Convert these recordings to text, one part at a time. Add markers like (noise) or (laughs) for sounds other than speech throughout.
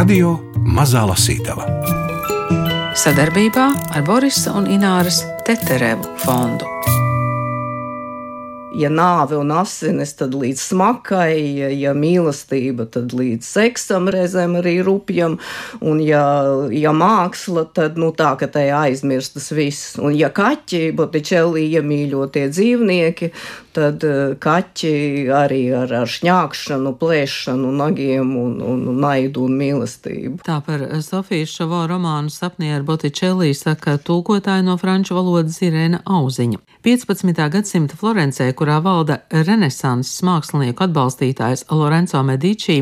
Radio Mazā Lasītava sadarbībā ar Borisa un Ināras Teterevu fondu ja nāve un asinis, tad līdz smakai, ja, ja mīlestība, tad līdz seksam, reizēm arī rupjam, un ja, ja māksla, tad nu, tā, ka tai aizmirstas viss. Un ja kaķi, Botičelī iemīļotie dzīvnieki, tad eh, kaķi arī ar, ar šņākšanu, plēšanu, nagiem un, un, un naidu un mīlestību. Tā par Sofijas Šavo romānu sapnī ar Botičelī saka tulkotāja no franču valodas Irēna Auziņa. 15. gadsimta Florencē, kurā valda renesanses mākslinieku atbalstītājs Lorenzo Medici,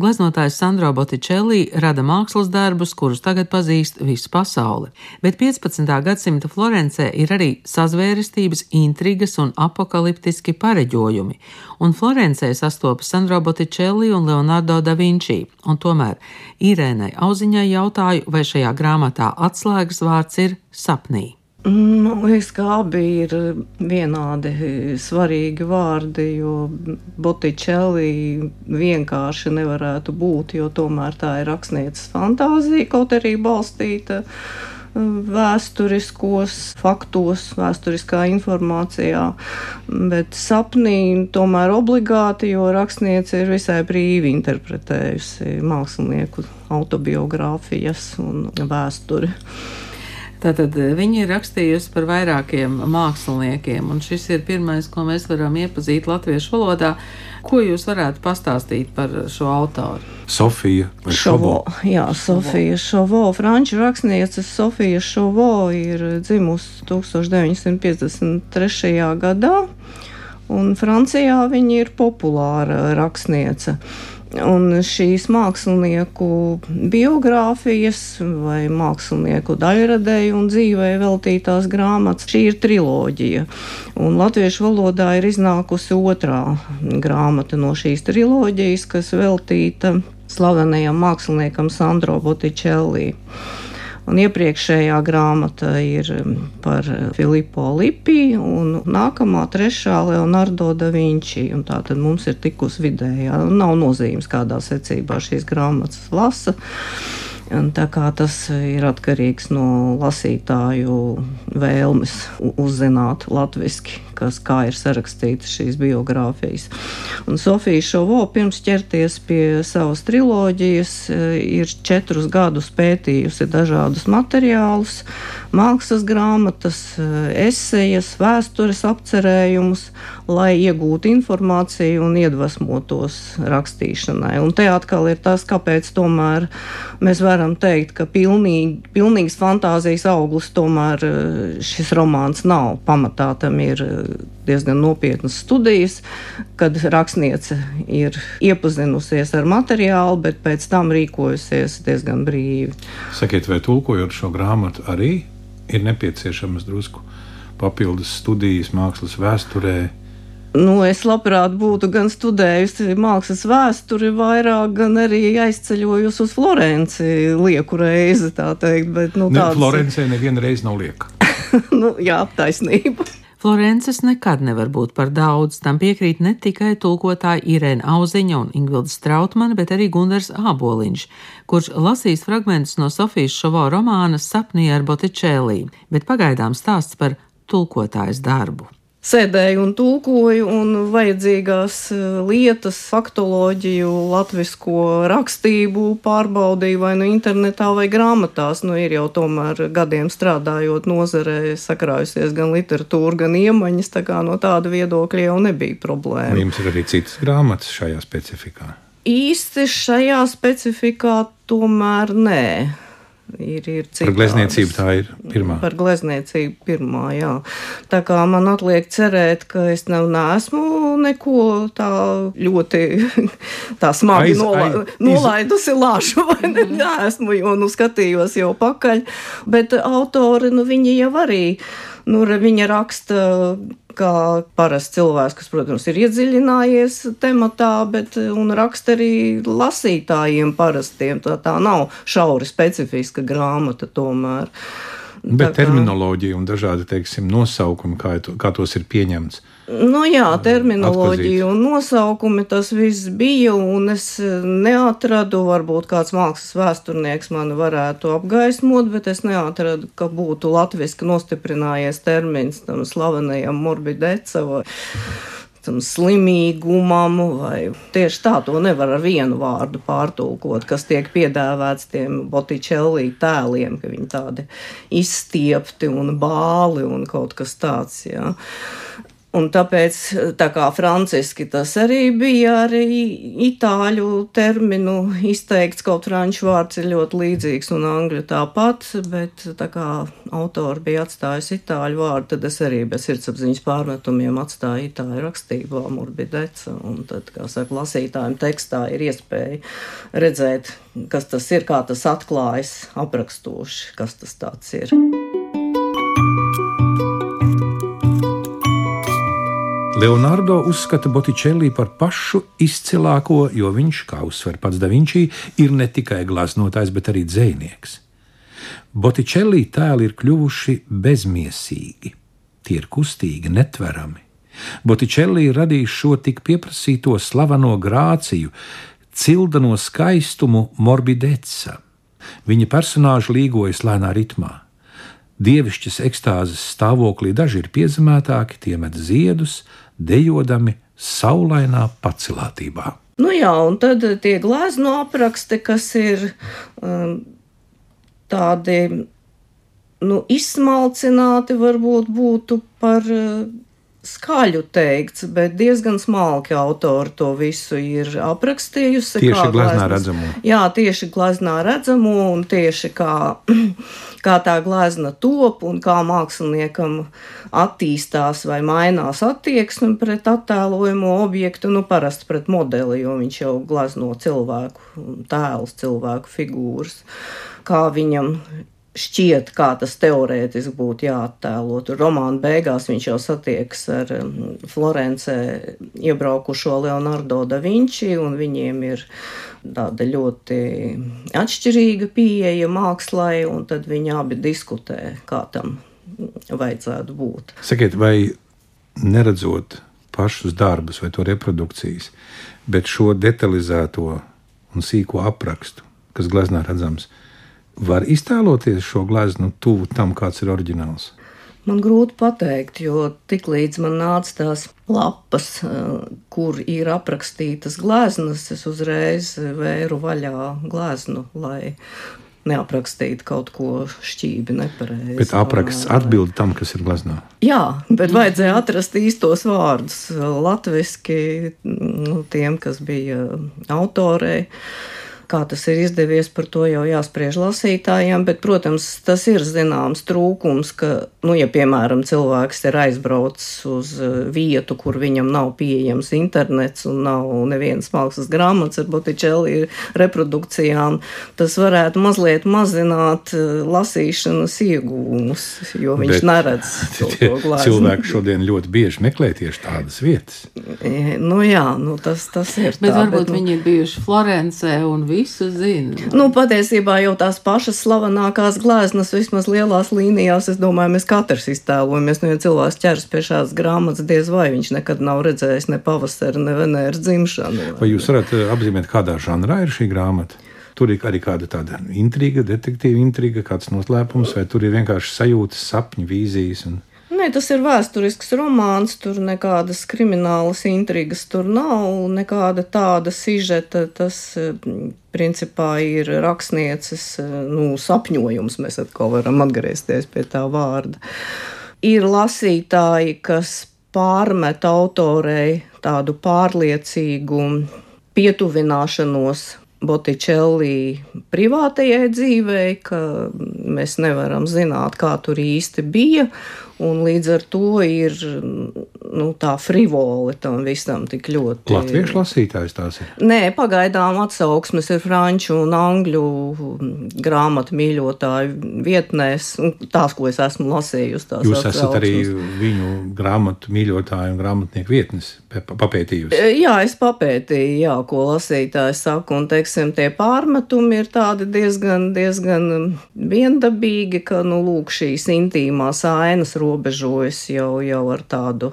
gleznotājs Sandro Botticelli rada mākslas darbus, kurus tagad pazīst visa pasaule. Bet 15. gadsimta Florencē ir arī sazvērestības, intrigas un apakaliptiski pareģojumi, un Florencē sastopas Sandro Botticelli un Leonardo da Vinci, un tomēr Irēnai Auziņai jautāju, vai šajā grāmatā atslēgas vārds ir sapnī. Man liekas, ka abi ir vienādi svarīgi vārdi, jo Botičelī vienkārši nevarētu būt, jo tomēr tā ir rakstnieces fantāzija, kaut arī balstīta vēsturiskos faktos, vēsturiskā informācijā, bet sapnī tomēr obligāti, jo rakstniece ir visai brīvi interpretējusi mākslinieku autobiogrāfijas un vēsturi. Tātad eh, viņi ir rakstījusi par vairākiem māksliniekiem, un šis ir pirmais, ko mēs varam iepazīt latviešu valodā. Ko jūs varētu pastāstīt par šo autoru? Sofija Šovo. Jā, Sofija Šovo. Franču rakstniece Sofija Šovo ir dzimusi 1953. gadā, un Francijā viņa ir populāra rakstniece. Un šīs mākslinieku biogrāfijas vai mākslinieku daļradēju un dzīvē veltītās grāmatas, šī ir triloģija. Un latviešu valodā ir iznākusi otrā grāmata no šīs triloģijas, kas veltīta slavenajam māksliniekam Sandro Botticelli. Un iepriekšējā grāmata ir um, par Filipo Lipi, un nākamā, trešā Leonardo da Vinci. Tā tad mums ir tikusi vidējā. Nav nozīmes, kādā secībā šīs grāmatas lasa. Tā kā tas ir atkarīgs no lasītāju vēlmes uzzināt latviešu, kas kā ir sarakstītas šīs biogrāfijas. Un Sofija Šovo pirms ķerties pie savas triloģijas ir četrus gadus pētījusi dažādus materiālus, mākslas grāmatas, esejas, vēstures apcerējumus, lai iegūtu informāciju un iedvesmotos rakstīšanai. Un te atkal ir tas, kāpēc tomēr mēs varam teikt, ka pilnīgi, pilnīgs fantāzijas auglis tomēr eh, šis romāns nav. Pamatā tam ir eh, diezgan nopietnas studijas, kad rakstniece ir iepazinusies ar materiālu, bet pēc tam rīkojusies diezgan brīvi. Sakiet, vai tulkojot šo grāmatu arī ir nepieciešamas drusku papildus studijas mākslas vēsturē? Nu, es labprāt būtu gan studējusi mākslas vēsturi, vairāk, gan arī aizceļojusi uz Florenci lieku reizi, tā teikt. Bet, nu, ne, Florencē neviena reize nav lieka. (laughs) nu, jā, taisnība. Florences nekad nevar būt par daudz. Tam piekrīt ne tikai tulkotāji Irēna Auziņa un Ingvilda Strautmane, bet arī Gundars Āboliņš, kurš lasīs fragmentus no Sofijas Šovo romāna Sapnī ar Botičēlī, bet pagaidām stāsts par tulkotājas darbu sēdēju un tulkoju, un vajadzīgās eh, lietas, faktoloģiju, latviešu rakstību pārbaudīju vai nu internetā vai grāmatās. Nu, ir jau tomēr gadiem strādājot nozarē, sakrājusies gan literatūra, gan iemaņas, tā kā no tāda viedokļa jau nebija problēma. Jums ir arī citas grāmatas šajā specifikā? Īsti šajā specifikā tomēr nē ir, ir citādas. Par glezniecību tā ir pirmā. Par glezniecību pirmā, jā. Tā kā man atliek cerēt, ka es nav, neesmu neko tā ļoti (laughs) tā smagi aiz, nola, aiz, nolaidusi lāšu, (laughs) vai ne, neesmu, jo nu skatījos jau pakaļ, bet autori, nu viņi jau arī, nu viņa raksta kā parasts cilvēks, kas, protams, ir iedziļinājies tematā, bet un raksta arī lasītājiem parastiem. Tā, tā nav šauri specifiska grāmata tomēr. Bet kā... terminoloģija un dažādi teiksim, nosaukumi, kā, to, kā tos ir pieņemts. Nu jā, terminoloģija un nosaukumi tas viss bija, un es neatradu, varbūt kāds mākslas vēsturnieks mani varētu apgaismot, bet es neatradu, ka būtu latviski nostiprinājies termins tam slavenajam morbidece vai tam slimīgumam, vai tieši tā to nevar ar vienu vārdu pārtulkot, kas tiek piedāvāts tiem Botičellī tēliem, ka viņi tādi izstiepti un bāli un kaut kas tāds. Jā. Un tāpēc, tā kā franciski tas arī bija, arī itāļu terminu izteikts, kaut franču vārds ir ļoti līdzīgs un angļu tāpat, bet tā kā autori bija atstājusi itāļu vārdu, tad es arī bez sirdsapziņas pārmetumiem atstāju itāļu rakstībā morbideca, un tad, kā saka, lasītājiem tekstā ir iespēja redzēt, kas tas ir, kā tas atklājas aprakstoši, kas tas tāds ir. Leonardo uzskata Botticelli par pašu izcilāko, jo viņš, kā uzsver pats Davinčī, ir ne tikai glaznotājs, bet arī dzēnieks. Botticelli tēli ir kļuvuši bezmiesīgi, tie ir kustīgi, netverami. Botticelli ir radījis šo tik pieprasīto slaveno grāciju, cildeno skaistumu morbideca. Viņa personāži līgojas lēnā ritmā. Dievišķas ekstāzes stāvoklī daži ir piezemētāki, tie met ziedus, dejodami saulainā pacelātībā. Nu jā, un tad tie glezno apraksti, kas ir um, tādi nu, izsmalcināti, varbūt būtu par uh, skaļu teikts, bet diezgan smalki autori to visu ir aprakstījusi. Tieši gleznā redzamo. Jā, tieši gleznā redzamo un tieši kā, (clears throat) kā tā glezna top un kā māksliniekam attīstās vai mainās attieksme pret attēlojamo objektu, nu parasti pret modeli, jo viņš jau glezno cilvēku tēlus, cilvēku figūras kā viņam šķiet, kā tas teorētiski būtu jāattēlo. Tur romāna beigās viņš jau satiekas ar um, Florencē iebraukušo Leonardo da Vinci, un viņiem ir tāda ļoti atšķirīga pieeja mākslai, un tad viņi abi diskutē, kā tam vajadzētu būt. Sakiet, vai neredzot pašus darbus vai to reprodukcijas, bet šo detalizēto un sīko aprakstu, kas gleznā redzams, var iztēloties šo gleznu tuvu tam, kāds ir oriģināls? Man grūti pateikt, jo tiklīdz man nāca tās lapas, eh, kur ir aprakstītas gleznas, es uzreiz vēru vaļā gleznu, lai neaprakstītu kaut ko šķīvi nepareizi. Bet apraksts atbild tam, kas ir gleznā. Jā, bet vajadzēja atrast īstos vārdus latviski nu, tiem, kas bija autorei. Kā tas ir izdevies, par to jau jāspriež lasītājiem, bet, protams, tas ir zināms trūkums, ka, nu, ja, piemēram, cilvēks ir aizbraucis uz eh, vietu, kur viņam nav pieejams internets un nav nevienas mākslas grāmatas ar Botičeli reprodukcijām, tas varētu mazliet mazināt eh, lasīšanas iegūmus, jo viņš bet neredz (laughs) to, to glāzi. Cilvēki šodien ļoti bieži meklē tieši tādas vietas. E, nu jā, nu tas, tas ir. Bet tā, varbūt bet, nu, viņi ir bijuši Florencē un viss visu zina. Nu, patiesībā jau tās pašas slavenākās gleznas, vismaz lielās līnijās, es domāju, mēs katrs iztēlojamies. Nu, ja cilvēks ķers pie šādas grāmatas, diez vai viņš nekad nav redzējis ne pavasara, ne venēras dzimšanu. Vai jūs varat eh, apzīmēt, kādā žanrā ir šī grāmata? Tur ir arī kāda tāda intriga, detektīva intriga, kāds noslēpums, vai tur ir vienkārši sajūtas, sapņi, vīzijas. Un... Nē, tas ir vēsturisks romāns, tur nekādas kriminālas intrigas tur nav, nekāda tāda sižeta. Tas principā ir rakstnieces nu, sapņojums. Mēs atkal varam atgriezties pie tā vārda. Ir lasītāji, kas pārmet autorei tādu pārliecīgu pietuvināšanos Botičellī privātajai dzīvei, ka mēs nevaram zināt, kā tur īsti bija. Un līdz ar to ir nu, tā frivoli tam visam tik ļoti. Latviešu lasītājs tās ir? Nē, pagaidām atsauksmes ir franču un angļu grāmatu mīļotāju vietnēs, tās, ko es esmu lasījusi. Jūs esat arī viņu grāmatu mīļotāju un grāmatnieku vietnes papētījusi? E, jā, es papētīju, jā, ko lasītājs saka, un, teiksim, tie pārmetumi ir tādi diezgan, diezgan viendabīgi, ka, nu, lūk, šīs intīmās ainas robežojas jau, jau ar tādu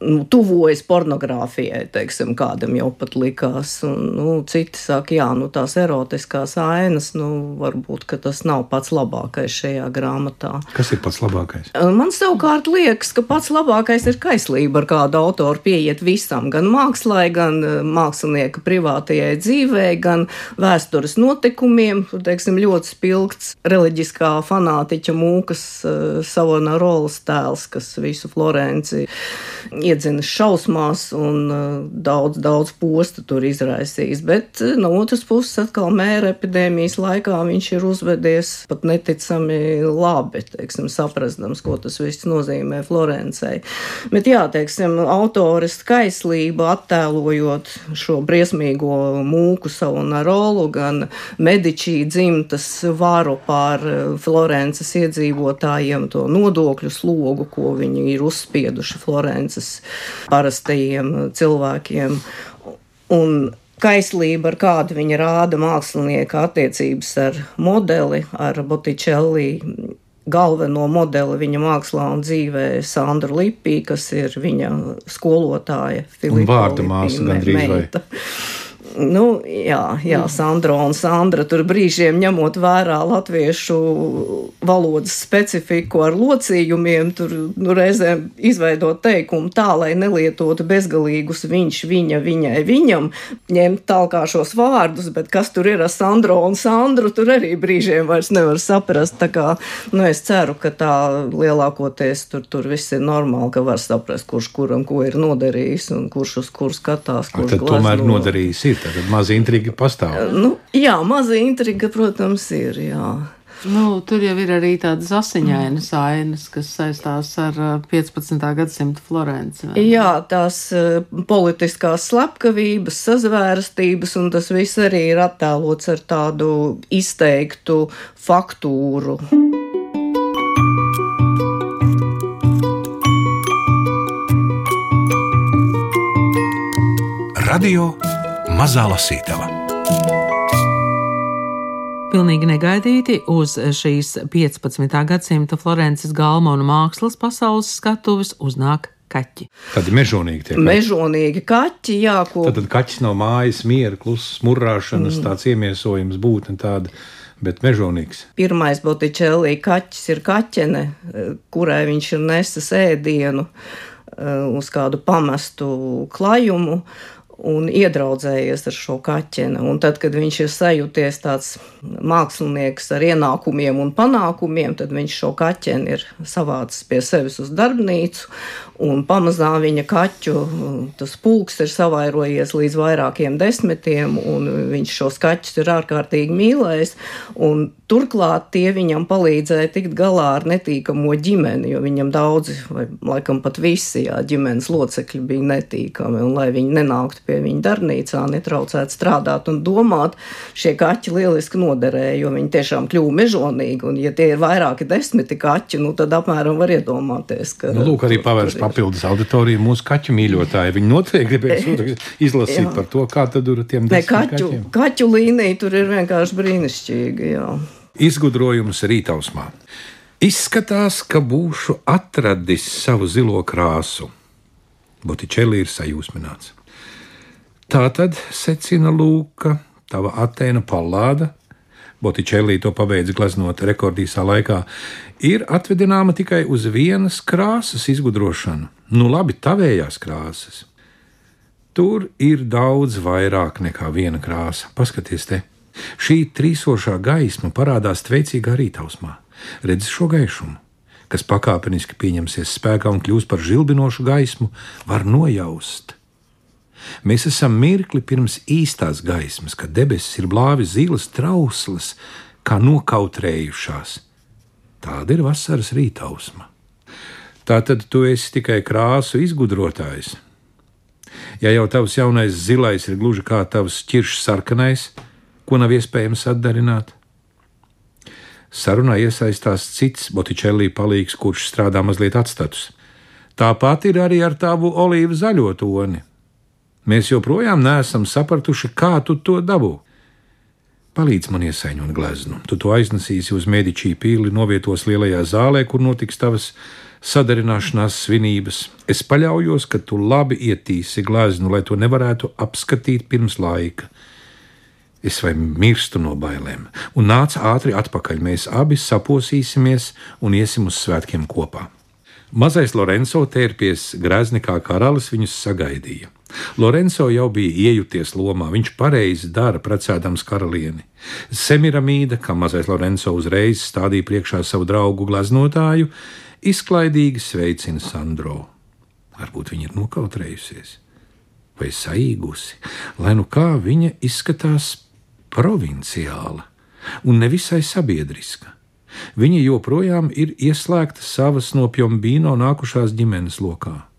nu, tuvojas pornogrāfijai, teiksim, kādam jau pat likās. Un, nu, citi saka, jā, nu, tās erotiskās ainas, nu, varbūt tas nav pats labākais šajā grāmatā. Kas ir pats labākais? Man savukārt liekas, ka pats labākais ir kaislība, ar kādu autoru pieiet visam, gan mākslai, gan mākslinieka privātajai dzīvē, gan vēstures notikumiem. Teiksim, ļoti spilgts reliģiskā fanātiķa mūkas Savona Rolas tēls, kas visu Florenci iedzinas šausmās un uh, daudz, daudz posta tur izraisījis. Bet uh, no otras puses, atkal mēra epidēmijas laikā viņš ir uzvedies pat neticami labi, teiksim, saprastams, ko tas viss nozīmē Florencei. Bet jā, teiksim, autores kaislība attēlojot šo briesmīgo mūku savu narolu, gan medičī dzimtas varu pār uh, Florences iedzīvotājiem, to nodokļu slogu, ko viņi ir uzspieduši Florences parastajiem cilvēkiem. Un kaislība, ar kādu viņa rāda mākslinieka attiecības ar modeli, ar Botticelli. Galveno modeli viņa mākslā un dzīvē Sandra Lipī, kas ir viņa skolotāja. Filipa Vārda māsa gandrīz vai. Nu, jā, jā, Sandra un Sandra tur brīžiem ņemot vērā latviešu valodas specifiku ar locījumiem, tur nu, reizēm izveidot teikumu tā, lai nelietotu bezgalīgus viņš, viņa, viņai, viņam, ņemt talkā šos vārdus, bet kas tur ir ar Sandro un Sandru, tur arī brīžiem vairs nevar saprast. Tā kā, nu, es ceru, ka tā lielākoties tur, tur viss ir normāli, ka var saprast, kurš kuram ko ir nodarījis un kurš uz kur skatās. Kurš tad tomēr nodarījis ir. Tad maza intriga pastāv. Nu, jā, maza intriga, protams, ir. Jā. Nu, tur jau ir arī tādas asiņainas ainas, kas saistās ar 15. gadsimta Florenci. Jā, tās politiskās slepkavības, sazvērstības, un tas viss arī ir attēlots ar tādu izteiktu faktūru. Radio Mazā lasītava. Pilnīgi negaidīti uz šīs 15. gadsimta Florences galmonu mākslas pasaules skatuves uznāk kaķi. Tādi mežonīgi tie kaķi. Mežonīgi kaķi, jā, ko. Tad, tad kaķis no mājas, miera, klusas, murrāšanas, mm. tāds iemiesojums būtne tāda. Bet mežonīgs. Pirmais Botičēlī kaķis ir kaķene, kurai viņš ir nesis ēdienu eh, uz kādu pamestu klajumu un iedraudzējies ar šo kaķeni. Un tad, kad viņš ir sajūties tāds mākslinieks ar ienākumiem un panākumiem, tad viņš šo kaķeni ir savācis pie sevis uz darbnīcu un pamazām viņa kaķu pulks ir savairojies līdz vairākiem desmitiem, un viņš šos kaķus ir ārkārtīgi mīlējis. Turklāt tie viņam palīdzēja tikt galā ar netīkamo ģimeni, jo viņam daudzi, vai laikam pat visi jā, ģimenes locekļi bija netīkami, un lai viņi nenāktu pie viņa darbnīcā, netraucētu strādāt un domāt, šie kaķi lieliski noderēja, jo viņi tiešām kļuva mežonīgi, un ja tie ir vairāki desmiti kaķi, nu tad apmēram var iedomāties, ka. Nu, lūk, arī pavērs papildus auditoriju mūsu kaķu mīļotāji. Viņi noteikti gribēs (laughs) izlasīt jā. par to, kā tad tur tiem ne, kaķu, kaķiem. kaķu līnija tur ir vienkārši brīnišķīga. Jā. Izgudrojums rītausmā. Izskatās, ka būšu atradis savu zilo krāsu. Botičēlī ir sajūsmināts. Tā tad secina Lūka, tava Atēna palāda, Botičēlī to pabeidza glaznot rekordīsā laikā, ir atvedināma tikai uz vienas krāsas izgudrošanu. Nu, labi, tavējās krāsas. Tur ir daudz vairāk nekā viena krāsa. Paskaties, te. Šī trīsošā gaisma parādās tveicīgā rītausmā. Redzi šo gaišumu, kas pakāpeniski pieņemsies spēkā un kļūs par žilbinošu gaismu, var nojaust Mēs esam mirkli pirms īstās gaismas, kad debesis ir blāvi zilas trauslas, kā nokautrējušās. Tāda ir vasaras rītausma. Tā tad tu esi tikai krāsu izgudrotājs. Ja jau tavs jaunais zilais ir gluži kā tavs ķiršs sarkanais, ko nav iespējams atdarināt, Sarunā iesaistās cits Botičēlī palīgs, kurš strādā mazliet atstatus. Tāpat ir arī ar tavu olīvu zaļo toni. Mēs joprojām neesam sapratuši, kā tu to dabū. Palīdz man iesaiņot gleznu. Tu to aiznesīsi uz mediķī pīli, novietos lielajā zālē, kur notiks tavas sadarināšanās svinības. Es paļaujos, ka tu labi ietīsi gleznu, lai to nevarētu apskatīt pirms laika. Es vai mirstu no bailēm, un nāca ātri atpakaļ. Mēs abi saposīsimies un iesim uz svētkiem kopā. Mazais Lorenzo tērpies grezni kā karalis viņus sagaidīja. Lorenzo jau bija iejuties lomā, viņš pareizi dara, precēdams karalieni. Semiramīda, kā mazais Lorenzo uzreiz stādīja priekšā savu draugu gleznotāju, izklaidīgi sveicina Sandro. Varbūt viņa ir nokautrējusies vai saīgusi, lai nu kā viņa izskatās provinciāla un nevisai sabiedriska. Viņa joprojām ir ieslēgta savas no Pjombīno nākušās ģimenes lokā.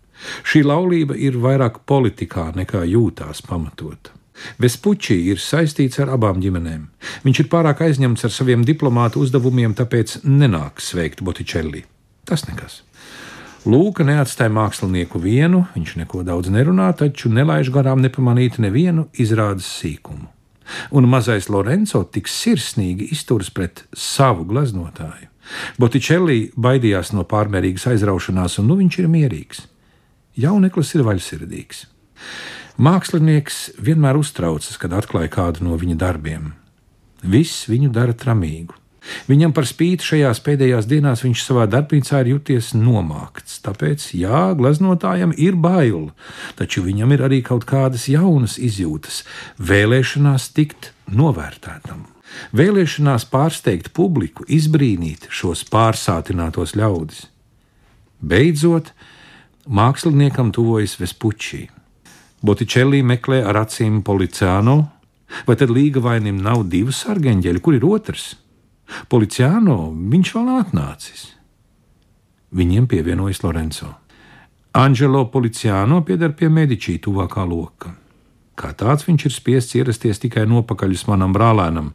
Šī laulība ir vairāk politikā nekā jūtās pamatota. Vespučī ir saistīts ar abām ģimenēm. Viņš ir pārāk aizņemts ar saviem diplomātu uzdevumiem, tāpēc nenāk sveikt Botičelli. Tas nekas. Lūka neatstāja mākslinieku vienu, viņš neko daudz nerunā, taču nelaiž garām nepamanīt nevienu izrādes sīkumu un mazais Lorenzo tik sirsnīgi izturas pret savu gleznotāju. Botičelli baidījās no pārmērīgas aizraušanās, un nu viņš ir mierīgs. Jauneklis ir vaļsirdīgs. Mākslinieks vienmēr uztraucas, kad atklāja kādu no viņa darbiem. Viss viņu dara tramīgu. Viņam par spīti šajās pēdējās dienās viņš savā darbnīcā ir juties nomākts. Tāpēc, jā, gleznotājam ir bail, taču viņam ir arī kaut kādas jaunas izjūtas, vēlēšanās tikt novērtētam. Vēlēšanās pārsteigt publiku, izbrīnīt šos pārsātinātos ļaudis. Beidzot, māksliniekam tuvojas Vespučī. Botičelli meklē ar acīm Policāno, vai tad līga vainim nav divi sargeņģeļi, kur ir otrs? Policiāno viņš vēl nav atnācis. Viņiem pievienojas Lorenzo. Angelo Policiāno pieder pie mediķī tuvākā loka. Kā tāds viņš ir spiests ierasties tikai nopakaļ manam brālēnam,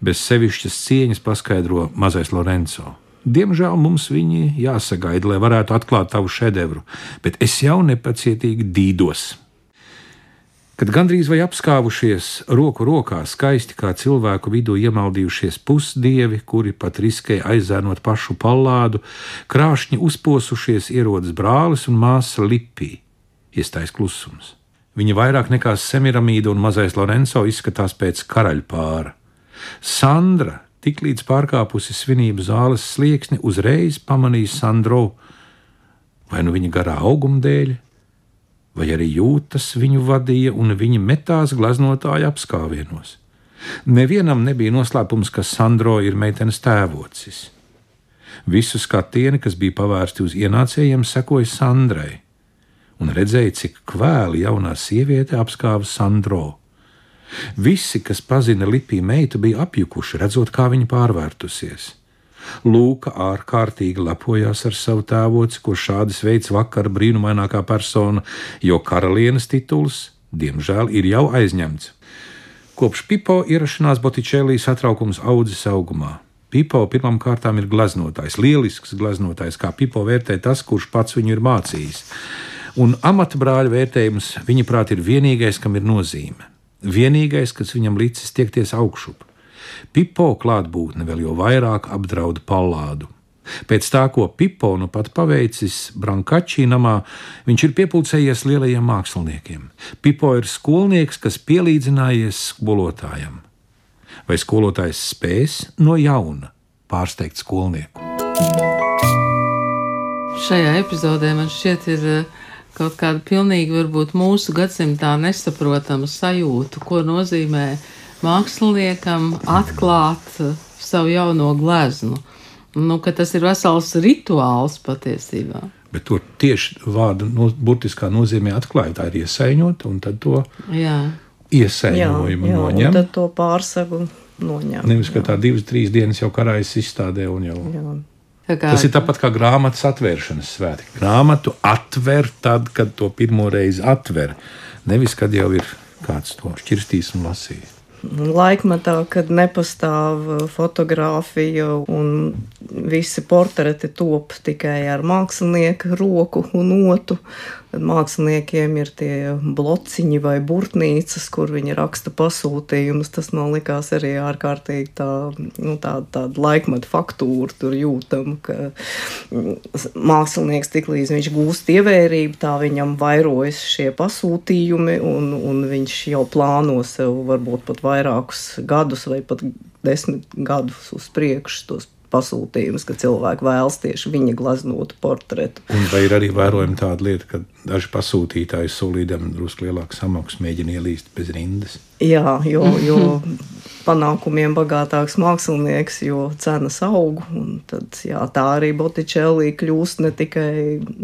bez sevišķas cieņas paskaidro mazais Lorenzo. Diemžēl mums viņi jāsagaida, lai varētu atklāt tavu šedevru, bet es jau nepacietīgi dīdos. Kad gandrīz vai apskāvušies, roku rokā skaisti kā cilvēku vidū iemaldījušies pusdievi, kuri pat riskēja aizēnot pašu pallādu, krāšņi uzposušies ierodas brālis un māsa Lipī. Iestājas klusums. Viņa vairāk nekā Semiramīda un mazais Lorenzo izskatās pēc karaļpāra. Sandra, tiklīdz pārkāpusi svinību zāles slieksni, uzreiz pamanīja Sandro, vai nu viņa garā auguma dēļ, vai arī jūtas viņu vadīja un viņi metās gleznotāja apskāvienos. Nevienam nebija noslēpums, ka Sandro ir meitenes tēvocis. Visu skatieni, kas bija pavērsti uz ienācējiem, sekoja Sandrai, un redzēja, cik kvēli jaunā sieviete apskāva Sandro. Visi, kas pazina Lipī meitu, bija apjukuši, redzot, kā viņa pārvērtusies. Lūka ārkārtīgi lepojās ar savu tēvoci, kurš šādi sveic vakar brīnumainākā persona, jo karalienes tituls, diemžēl, ir jau aizņemts. Kopš Pipo ierašanās Botičēlī satraukums audzis augumā. Pipo pirmām kārtām ir gleznotājs, lielisks gleznotājs, kā Pipo vērtē tas, kurš pats viņu ir mācījis. Un amata brāļa vērtējums, viņa prāt, ir vienīgais, kam ir nozīme. Vienīgais, kas viņam licis tiekties augšup. Pipo klātbūtne vēl jau vairāk apdraud pallādu. Pēc tā, ko Pipo nu pat paveicis Brankačī namā, viņš ir piepildījies lielajiem māksliniekiem. Pipo ir skolnieks, kas pielīdzinājies skolotājam. Vai skolotājs spēs no jauna pārsteigt skolnieku? Šajā epizodē man šķiet, ir eh, kaut kāda pilnīgi varbūt mūsu gadsimtā nesaprotama sajūta, ko nozīmē māksliniekam atklāt savu jauno gleznu. Nu, tas ir vesels rituāls patiesībā. Bet to tieši vārda no, burtiskā nozīmē atklāja. Tā ir iesaiņot, un tad to jā. iesaiņojumu jā, jā, noņem. Tad to pārsagu noņem. Nevis, ka jā. tā divas, trīs dienas jau karājas izstādē un jau. Jā. Kā... Tas ir tāpat kā grāmatas atvēršanas svētki. Grāmatu atver tad, kad to pirmo reizi atver. Nevis, kad jau ir kāds to šķirstīs un lasīs laikmatā, kad nepastāv fotografija un visi portreti top tikai ar mākslinieku roku un otu. Tad māksliniekiem ir tie blociņi vai burtnīcas, kur viņi raksta pasūtījumus. Tas man likās arī ārkārtīgi tā, nu, tā, tāda laikmeta faktūra tur jūtama, ka mākslinieks tiklīdz viņš gūst ievērību, tā viņam vairojas šie pasūtījumi un, un viņš jau plāno sev varbūt pat vairākus gadus vai pat desmit gadus uz priekšu tos pasūtījumus, ka cilvēki vēlas tieši viņa glaznotu portretu. Un vai ir arī vērojama tāda lieta, ka daži pasūtītāji solīdami drusku lielāku samaksu mēģina ielīst bez rindas? Jā, jo, jo panākumiem bagātāks mākslinieks, jo cenas aug. Tad, jā, tā arī Botticelli kļūst ne tikai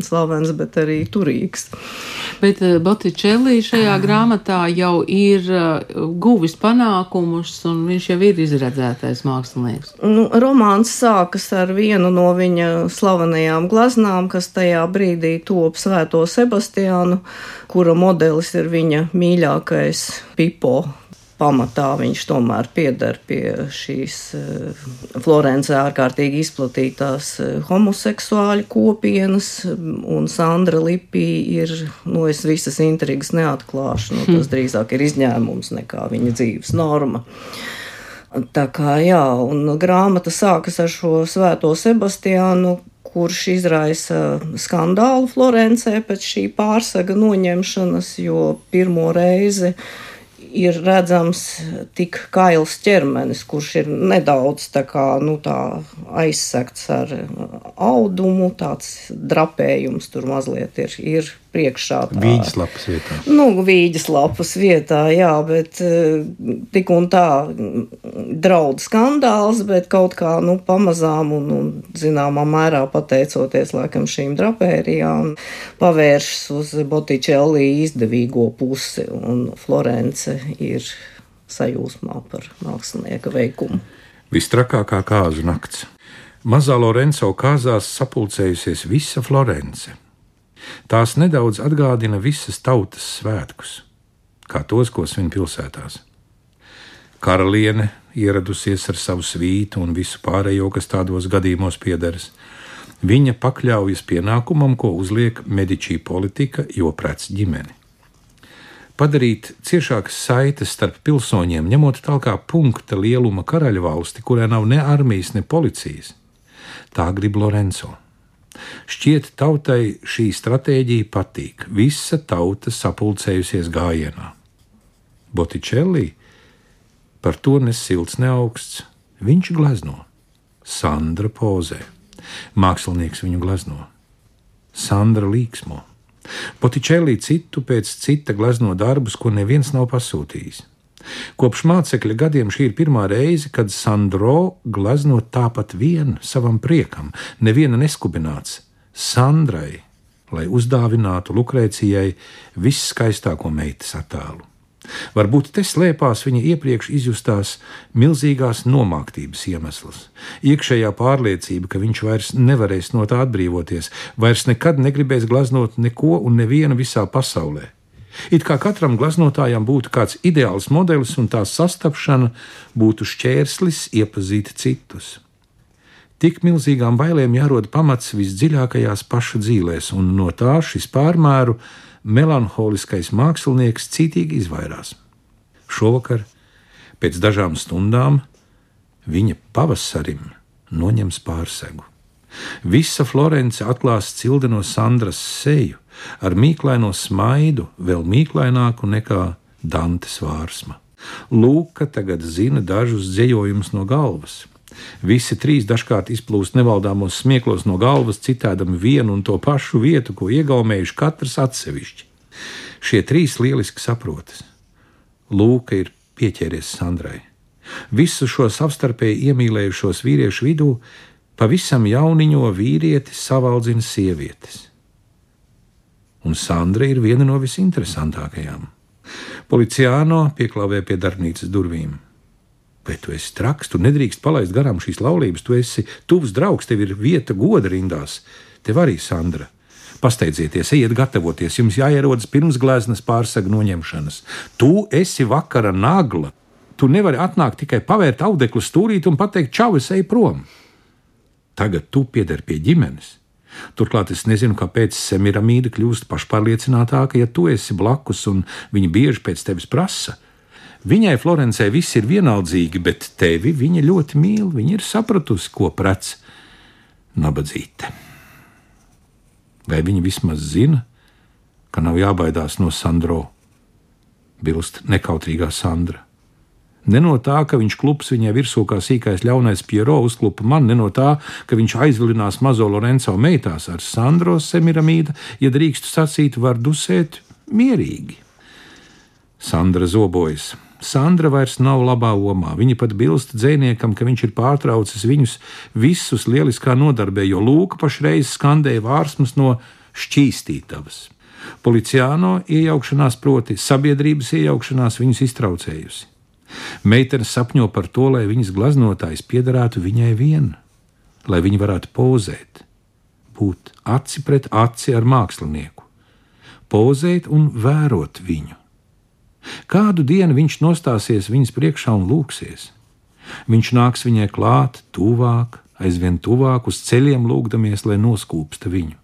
slavens, bet arī turīgs. Bet eh, Botticelli šajā grāmatā jau ir eh, guvis panākumus, un viņš jau ir izredzētais mākslinieks. Nu, romāns sākas ar vienu no viņa slavenajām glaznām, kas tajā brīdī top Svēto Sebastiānu, kura modelis ir viņa mīļākais Pipo pamatā viņš tomēr pieder pie šīs eh, Florencē ārkārtīgi izplatītās eh, homoseksuāļu kopienas, un Sandra Lipī ir, nu, es visas intrigas neatklāšu, nu, tas drīzāk ir izņēmums nekā viņa dzīves norma. Tā kā jā, un grāmata sākas ar šo svēto Sebastiānu, kurš izraisa skandālu Florencē pēc šī pārsaga noņemšanas, jo pirmo reizi uh, ir redzams tik kails ķermenis, kurš ir nedaudz tā kā, nu, tā aizsegts ar audumu, tāds drapējums tur mazliet ir, ir priekšā. Vīģis lapas vietā. Nu, vīģis lapas vietā, jā, bet eh, tik un tā draud skandāls, bet kaut kā, nu, pamazām un, un zināmā mērā pateicoties, laikam, šīm drapērijām, pavēršas uz Botticelli izdevīgo pusi, un Florence ir sajūsmā par mākslinieka veikumu. Vistrakākā kāzu nakts. Mazā Lorenzo kāzās sapulcējusies visa Florence. Tās nedaudz atgādina visas tautas svētkus, kā tos, ko svin pilsētās. Karaliene ieradusies ar savu svītu un visu pārējo, kas tādos gadījumos piederas. Viņa pakļaujas pienākumam, ko uzliek medičī politika, jo prets ģimeni. Padarīt ciešākas saites starp pilsoņiem, ņemot tālāk punkta lieluma karaļvalsti, kurā nav ne armijas, ne policijas. Tā grib Lorenzo. Šķiet, tautai šī stratēģija patīk. Visa tauta sapulcējusies gājienā. Botičelli par to nesilts ne augsts. Viņš glezno, Sandra pozē, mākslinieks viņu glezno, Sandra līksmo. Botičelli citu pēc cita glezno darbus, ko neviens nav pasūtījis. Kopš mācekļa gadiem šī ir pirmā reize, kad Sandro glezno tāpat vien savam priekam, neviena neskubināts. Sandrai, lai uzdāvinātu Lukrēcijai visskaistāko meitas attēlu. Varbūt te slēpās viņa iepriekš izjustās milzīgās nomāktības iemesls, iekšējā pārliecība, ka viņš vairs nevarēs no tā atbrīvoties, vairs nekad negribēs glaznot neko un nevienu visā pasaulē It kā katram glaznotājam būtu kāds ideāls modelis, un tā sastapšana būtu šķērslis iepazīt citus. Tik milzīgām bailēm jārod pamats visdziļākajās paša dzīvēs, un no tā šis pārmēru melanholiskais mākslinieks cītīgi izvairās. Šovakar, pēc dažām stundām, viņa pavasarim noņems pārsegu. Visa Florence atklās cildeno Sandras seju, ar mīklaino smaidu, vēl mīklaināku nekā Dantes vārsma. Lūka tagad zina dažus dzējojumus no galvas. Visi trīs dažkārt izplūst nevaldāmos smieklos no galvas, citēdami vienu un to pašu vietu, ko iegaumējuši katrs atsevišķi. Šie trīs lieliski saprotas. Lūka ir pieķēries Sandrai. Visu šo savstarpēji iemīlējušos vīriešu vidū pavisam jauniņo vīrieti savaldzina sievietes un Sandra ir viena no visinteresantākajām. Policiāno pieklāvē pie darbnīcas durvīm. Bet tu esi traks, tu nedrīkst palaist garām šīs laulības, tu esi tuvs draugs, tev ir vieta goda rindās. Tev arī, Sandra. Pasteidzieties, ejiet gatavoties, jums jāierodas pirms gleznas pārsegu noņemšanas. Tu esi vakara nagla. Tu nevari atnākt tikai pavērt audeklu stūrīt un pateikt, čau, es eju prom. Tagad tu pieder pie ģimenes. Turklāt es nezinu, kāpēc Semiramīda kļūst pašpārliecinātāka, ja tu esi blakus un viņa bieži pēc tevis prasa. Viņai Florencē viss ir vienaldzīgi, bet tevi viņa ļoti mīl. Viņa ir sapratusi, ko prec nabadzīte. Vai viņa vismaz zina, ka nav jābaidās no Sandro? Bilst nekautrīgā Sandra. Ne no tā, ka viņš klups viņai virsū kā sīkais ļaunais Piero uzklupa man, ne no tā, ka viņš aizvilinās mazo Lorenzo meitās ar Sandro Semiramīdu, ja drīkstu sacīt, var dusēt mierīgi. Sandra zobojas. Sandra vairs nav labā omā. Viņa pat bilst dzēniekam, ka viņš ir pārtraucis viņus visus lieliskā nodarbē, jo lūka pašreiz skandēja vārsmas no šķīstītavas. Policiāno iejaukšanās, proti sabiedrības iejaukšanās, viņus iztraucējusi. Meitene sapņo par to, lai viņas glaznotājs piederētu viņai vien, lai viņa varētu pozēt, būt aci pret aci ar mākslinieku, pozēt un vērot viņu. Kādu dienu viņš nostāsies viņas priekšā un lūksies. Viņš nāks viņai klāt, tuvāk, aizvien tuvāk uz ceļiem, lūgdamies, lai noskūpsta viņu.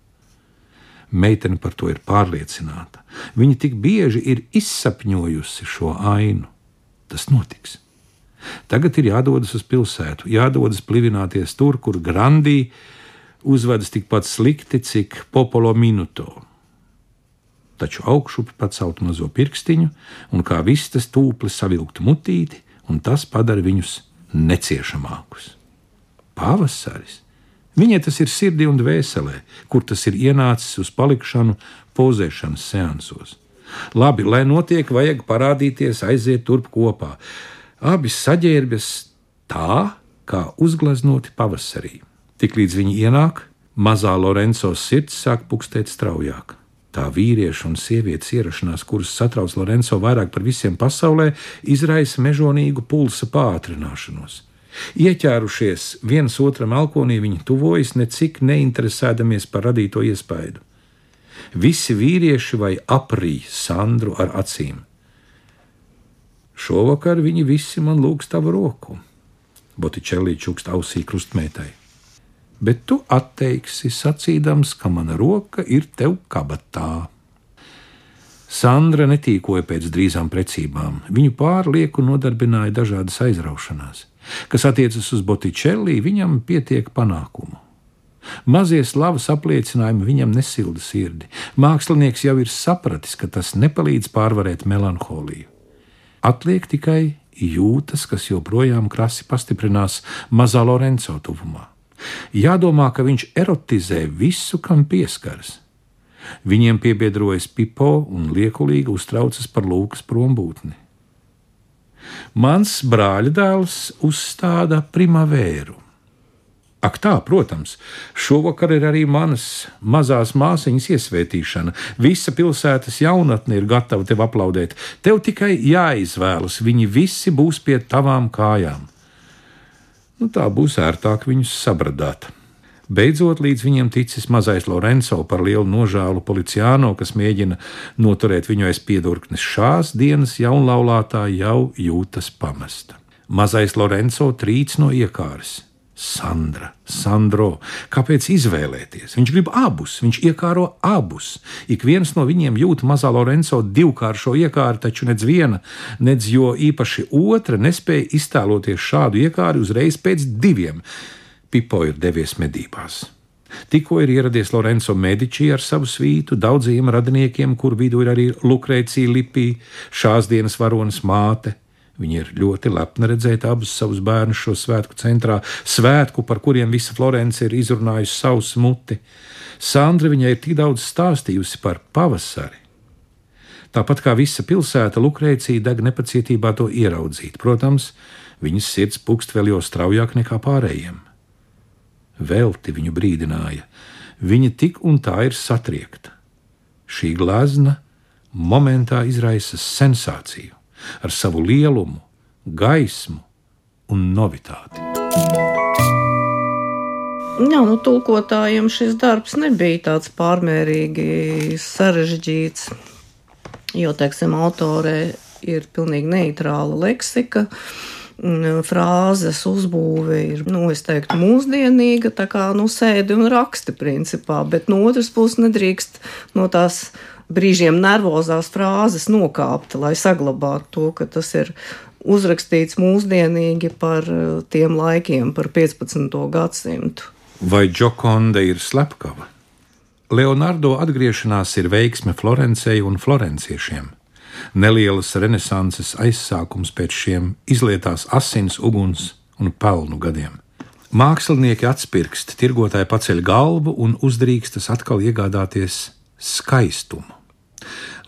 Meitene par to ir pārliecināta. Viņa tik bieži ir izsapņojusi šo ainu tas notiks. Tagad ir jādodas uz pilsētu, jādodas plivināties tur, kur Grandī uzvedas tikpat slikti, cik Popolo Minuto. Taču augšup pacelt mazo pirkstiņu, un kā vistas tūpli savilkt mutīti, un tas padara viņus neciešamākus. Pavasaris! Viņai tas ir sirdī un dvēselē, kur tas ir ienācis uz palikšanu pozēšanas seansos. Labi, lai notiek, vajag parādīties, aiziet turp kopā. Abi saģērbjas tā, kā uzgleznoti pavasarī. Tiklīdz viņi ienāk, mazā Lorenzo sirds sāk pukstēt straujāk. Tā vīrieša un sievietes ierašanās, kuras satrauc Lorenzo vairāk par visiem pasaulē, izraisa mežonīgu pulsa pātrināšanos. Ieķērušies viens otram alkonī, viņi tuvojas necik neinteresēdamies par radīto iespaidu visi vīrieši vai aprīja Sandru ar acīm. Šovakar viņi visi man lūgs tavu roku, Botičelī čukst ausī krustmētai. Bet tu atteiksi sacīdams, ka mana roka ir tev kabatā. Sandra netīkoja pēc drīzām precībām. Viņu pārlieku nodarbināja dažādas aizraušanās. Kas attiecas uz Botičelī, viņam pietiek panākumu. Mazie slavas apliecinājumi viņam nesilda sirdi. Mākslinieks jau ir sapratis, ka tas nepalīdz pārvarēt melanholiju. Atliek tikai jūtas, kas joprojām krasi pastiprinās mazā Lorenzo tuvumā. Jādomā, ka viņš erotizē visu, kam pieskaras. Viņiem piebiedrojas pipo un liekulīgi uztraucas par lūkas prombūtni. Mans brāļdēls uzstāda primavēru. Ak, tā, protams, šovakar ir arī manas mazās māsiņas iesvētīšana. Visa pilsētas jaunatne ir gatava tev aplaudēt. Tev tikai jāizvēlas, viņi visi būs pie tavām kājām. Nu, tā būs ērtāk viņus sabradāt. Beidzot, līdz viņiem ticis mazais Lorenzo par lielu nožēlu policiāno, kas mēģina noturēt viņu aiz piedurknes. Šās dienas jaunlaulātā jau jūtas pamesta. Mazais Lorenzo trīc no iekāres. Sandra, Sandro, kāpēc izvēlēties? Viņš grib abus, viņš iekāro abus. Ik viens no viņiem jūt mazā Lorenzo divkāršo iekāru, taču nedz viena, nedz jo īpaši otra nespēja iztēloties šādu iekāru uzreiz pēc diviem. Pipo ir devies medībās. Tikko ir ieradies Lorenzo Medici ar savu svītu, daudziem radiniekiem, kur vidū ir arī Lukrēcija Lipī, šās dienas varonas māte, Viņa ir ļoti lepna redzēt abus savus bērnus šo svētku centrā, svētku, par kuriem visa Florence ir izrunājusi savu smuti. Sandra viņai ir tik daudz stāstījusi par pavasari. Tāpat kā visa pilsēta, Lukrēcija deg nepacietībā to ieraudzīt. Protams, viņas sirds pukst vēl jau straujāk nekā pārējiem. Velti viņu brīdināja, viņa tik un tā ir satriekta. Šī glazna momentā izraisa sensāciju ar savu lielumu, gaismu un novitāti. Jā, nu, tulkotājiem šis darbs nebija tāds pārmērīgi sarežģīts, jo, teiksim, autorē ir pilnīgi neitrāla leksika. Frāzes uzbūve ir, nu, es teiktu, mūsdienīga, tā kā, nu, sēdi un raksti principā, bet no otras puses nedrīkst no tās brīžiem nervozās frāzes nokāpt, lai saglabātu to, ka tas ir uzrakstīts mūsdienīgi par eh, tiem laikiem, par 15. gadsimtu. Vai Džokonda ir slepkava? Leonardo atgriešanās ir veiksme Florencei un florenciešiem. Nelielas renesanses aizsākums pēc šiem izlietās asins, uguns un pelnu gadiem. Mākslinieki atspirkst, tirgotāji paceļ galvu un uzdrīkstas atkal iegādāties skaistumu,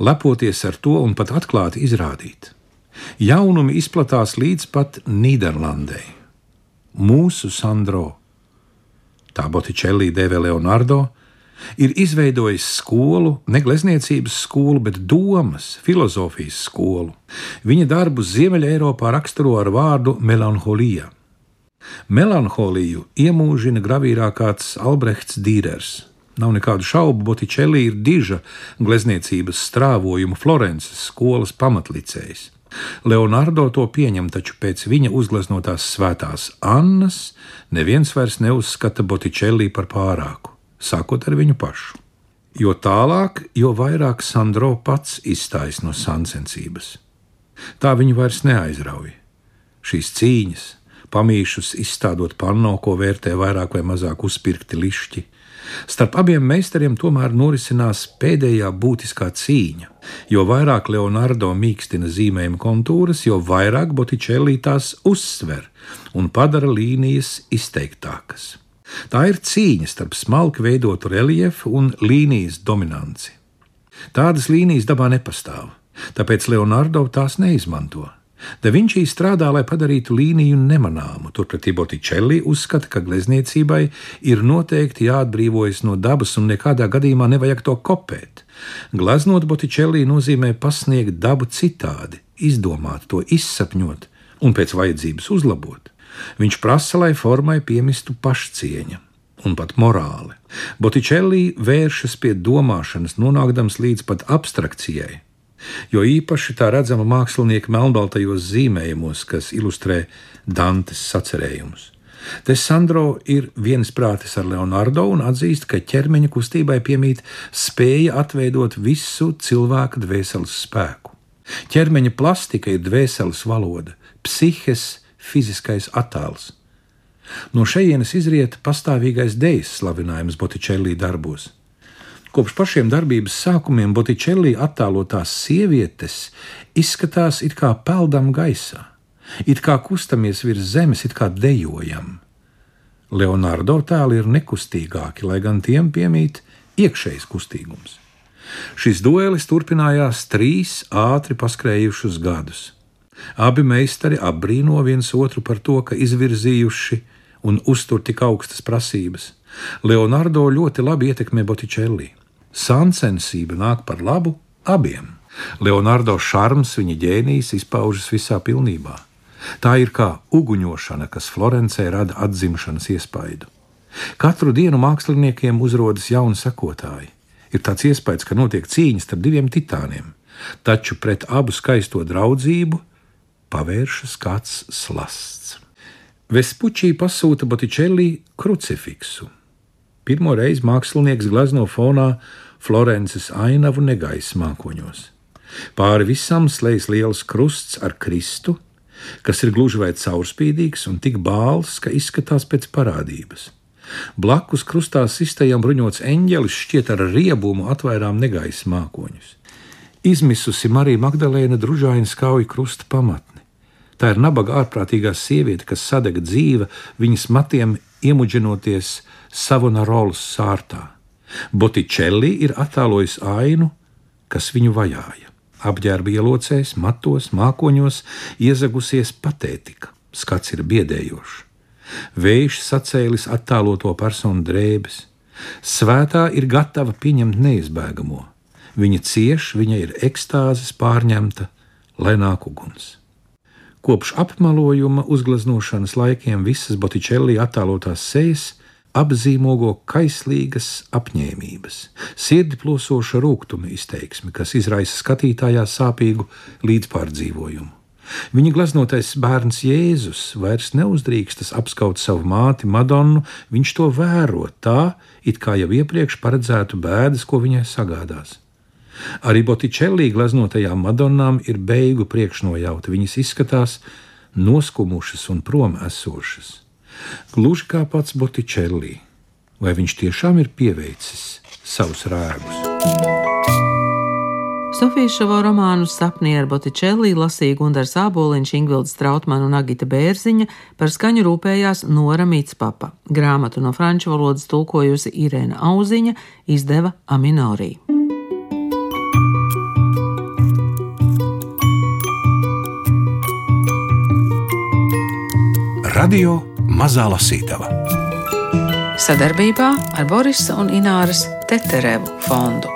lepoties ar to un pat atklāti izrādīt. Jaunumi izplatās līdz pat Nīderlandē. Mūsu Sandro, tā Botičelī dēvē Leonardo, ir izveidojis skolu, ne glezniecības skolu, bet domas, filozofijas skolu. Viņa darbu Ziemeļā Eiropā raksturo ar vārdu melanholija. Melanholiju iemūžina gravīrā kāds Albrechts Dīrers. Nav nekādu šaubu, Botičelī ir diža glezniecības strāvojuma Florences skolas pamatlicējs. Leonardo to pieņem, taču pēc viņa uzgleznotās svētās Annas neviens vairs neuzskata Botičelī par pārāku, sākot ar viņu pašu. Jo tālāk, jo vairāk Sandro pats izstājas no sancensības. Tā viņu vairs neaizrauja. Šīs cīņas, pamīšus izstādot panno, ko vērtē vairāk vai mazāk uzpirkti lišķi, Starp abiem meistariem tomēr norisinās pēdējā būtiskā cīņa. Jo vairāk Leonardo mīkstina zīmējuma kontūras, jo vairāk Botičelī tās uzsver un padara līnijas izteiktākas. Tā ir cīņa starp smalki veidotu reliefu un līnijas dominanci. Tādas līnijas dabā nepastāv, tāpēc Leonardo tās neizmanto. Da Vinčī strādā, lai padarītu līniju nemanāmu, turpretī Botičelli uzskata, ka glezniecībai ir noteikti jāatbrīvojas no dabas un nekādā gadījumā nevajag to kopēt. Glaznot Botičelli nozīmē pasniegt dabu citādi, izdomāt to, izsapņot un pēc vajadzības uzlabot. Viņš prasa, lai formai piemistu pašcieņa un pat morāli. Botičelli vēršas pie domāšanas, nonākdams līdz pat abstrakcijai, jo īpaši tā redzama mākslinieka melnbaltajos zīmējumos, kas ilustrē Dantes sacerējumus. Te Sandro ir viensprātis ar Leonardo un atzīst, ka ķermeņa kustībai piemīt spēja atveidot visu cilvēka dvēseles spēku. Ķermeņa plastika ir dvēseles valoda, psihes fiziskais attēls. No šejienes izriet pastāvīgais dejas slavinājums Botičēlī darbos. Kopš pašiem darbības sākumiem Botičelli attēlotās sievietes izskatās it kā peldam gaisā, it kā kustamies virs zemes, it kā dejojam. Leonardo tēli ir nekustīgāki, lai gan tiem piemīt iekšējs kustīgums. Šis duelis turpinājās trīs ātri paskrējušus gadus. Abi meistari apbrīno viens otru par to, ka izvirzījuši un uztur tik augstas prasības. Leonardo ļoti labi ietekmē Botičelli. Sancensība nāk par labu abiem. Leonardo šarms, viņa ģēnijs izpaužas visā pilnībā. Tā ir kā uguņošana, kas Florencē rada atzimšanas iespaidu. Katru dienu māksliniekiem uzrodas jauni sekotāji. Ir tāds iespējas, ka notiek cīņas starp diviem titāniem, taču pret abu skaisto draudzību pavēršas kāds slasts. Vespučī pasūta Botičelli krucifiksu. Pirmo reizi mākslinieks glezno fonā Florences ainavu negaisa mākoņos. Pāri visam slēdz liels krusts ar Kristu, kas ir gluži vai caurspīdīgs un tik bāls, ka izskatās pēc parādības. Blakus krustā sistējam bruņots eņģelis šķiet ar riebumu atvairām negaisa mākoņus. Izmisusi Marija Magdalēna družaini skauj krusta pamatni. Tā ir nabaga ārprātīgā sieviete, kas sadega dzīve, viņas matiem iemuģinoties Savonarolas sārtā. Botičelli ir attēlojis ainu, kas viņu vajāja. Apģērba ielocēs, matos, mākoņos, iezagusies patētika, skats ir biedējošs. Vējš sacēlis attēloto personu drēbes. Svētā ir gatava pieņemt neizbēgamo. Viņa cieš, viņa ir ekstāzes pārņemta, lai nāk uguns. Kopš apmalojuma uzgleznošanas laikiem visas Botičelli attēlotās sejas apzīmogo kaislīgas apņēmības, sirdi plosoša rūkuma izteiksme, kas izraisa skatītājā sāpīgu līdzpārdzīvojumu. Viņa gleznotais bērns Jēzus vairs neuzdrīkstas apskaut savu māti Madonu, viņš to vēro tā, it kā jau iepriekš paredzētu bēdas, ko viņai sagādās. Arī Botičellī gleznotajām Madonnām ir beigu priekšnojauta, viņas izskatās noskumušas un prom esošas. Gluži kā pats Botičellī, vai viņš tiešām ir pieveicis savus rēgus. Sofijas Šavo romānu Sapni ar Botičelli lasīja Gundars Āboliņš, Ingvilds Trautmanu un Agita Bērziņa, par skaņu rūpējās Nora Mitspapa. Grāmatu no franču valodas tulkojusi Irēna Auziņa, izdeva Aminorī. Radio Mazā Lasītava Sadarbībā ar Borisa un Ināras Teterevu fondu.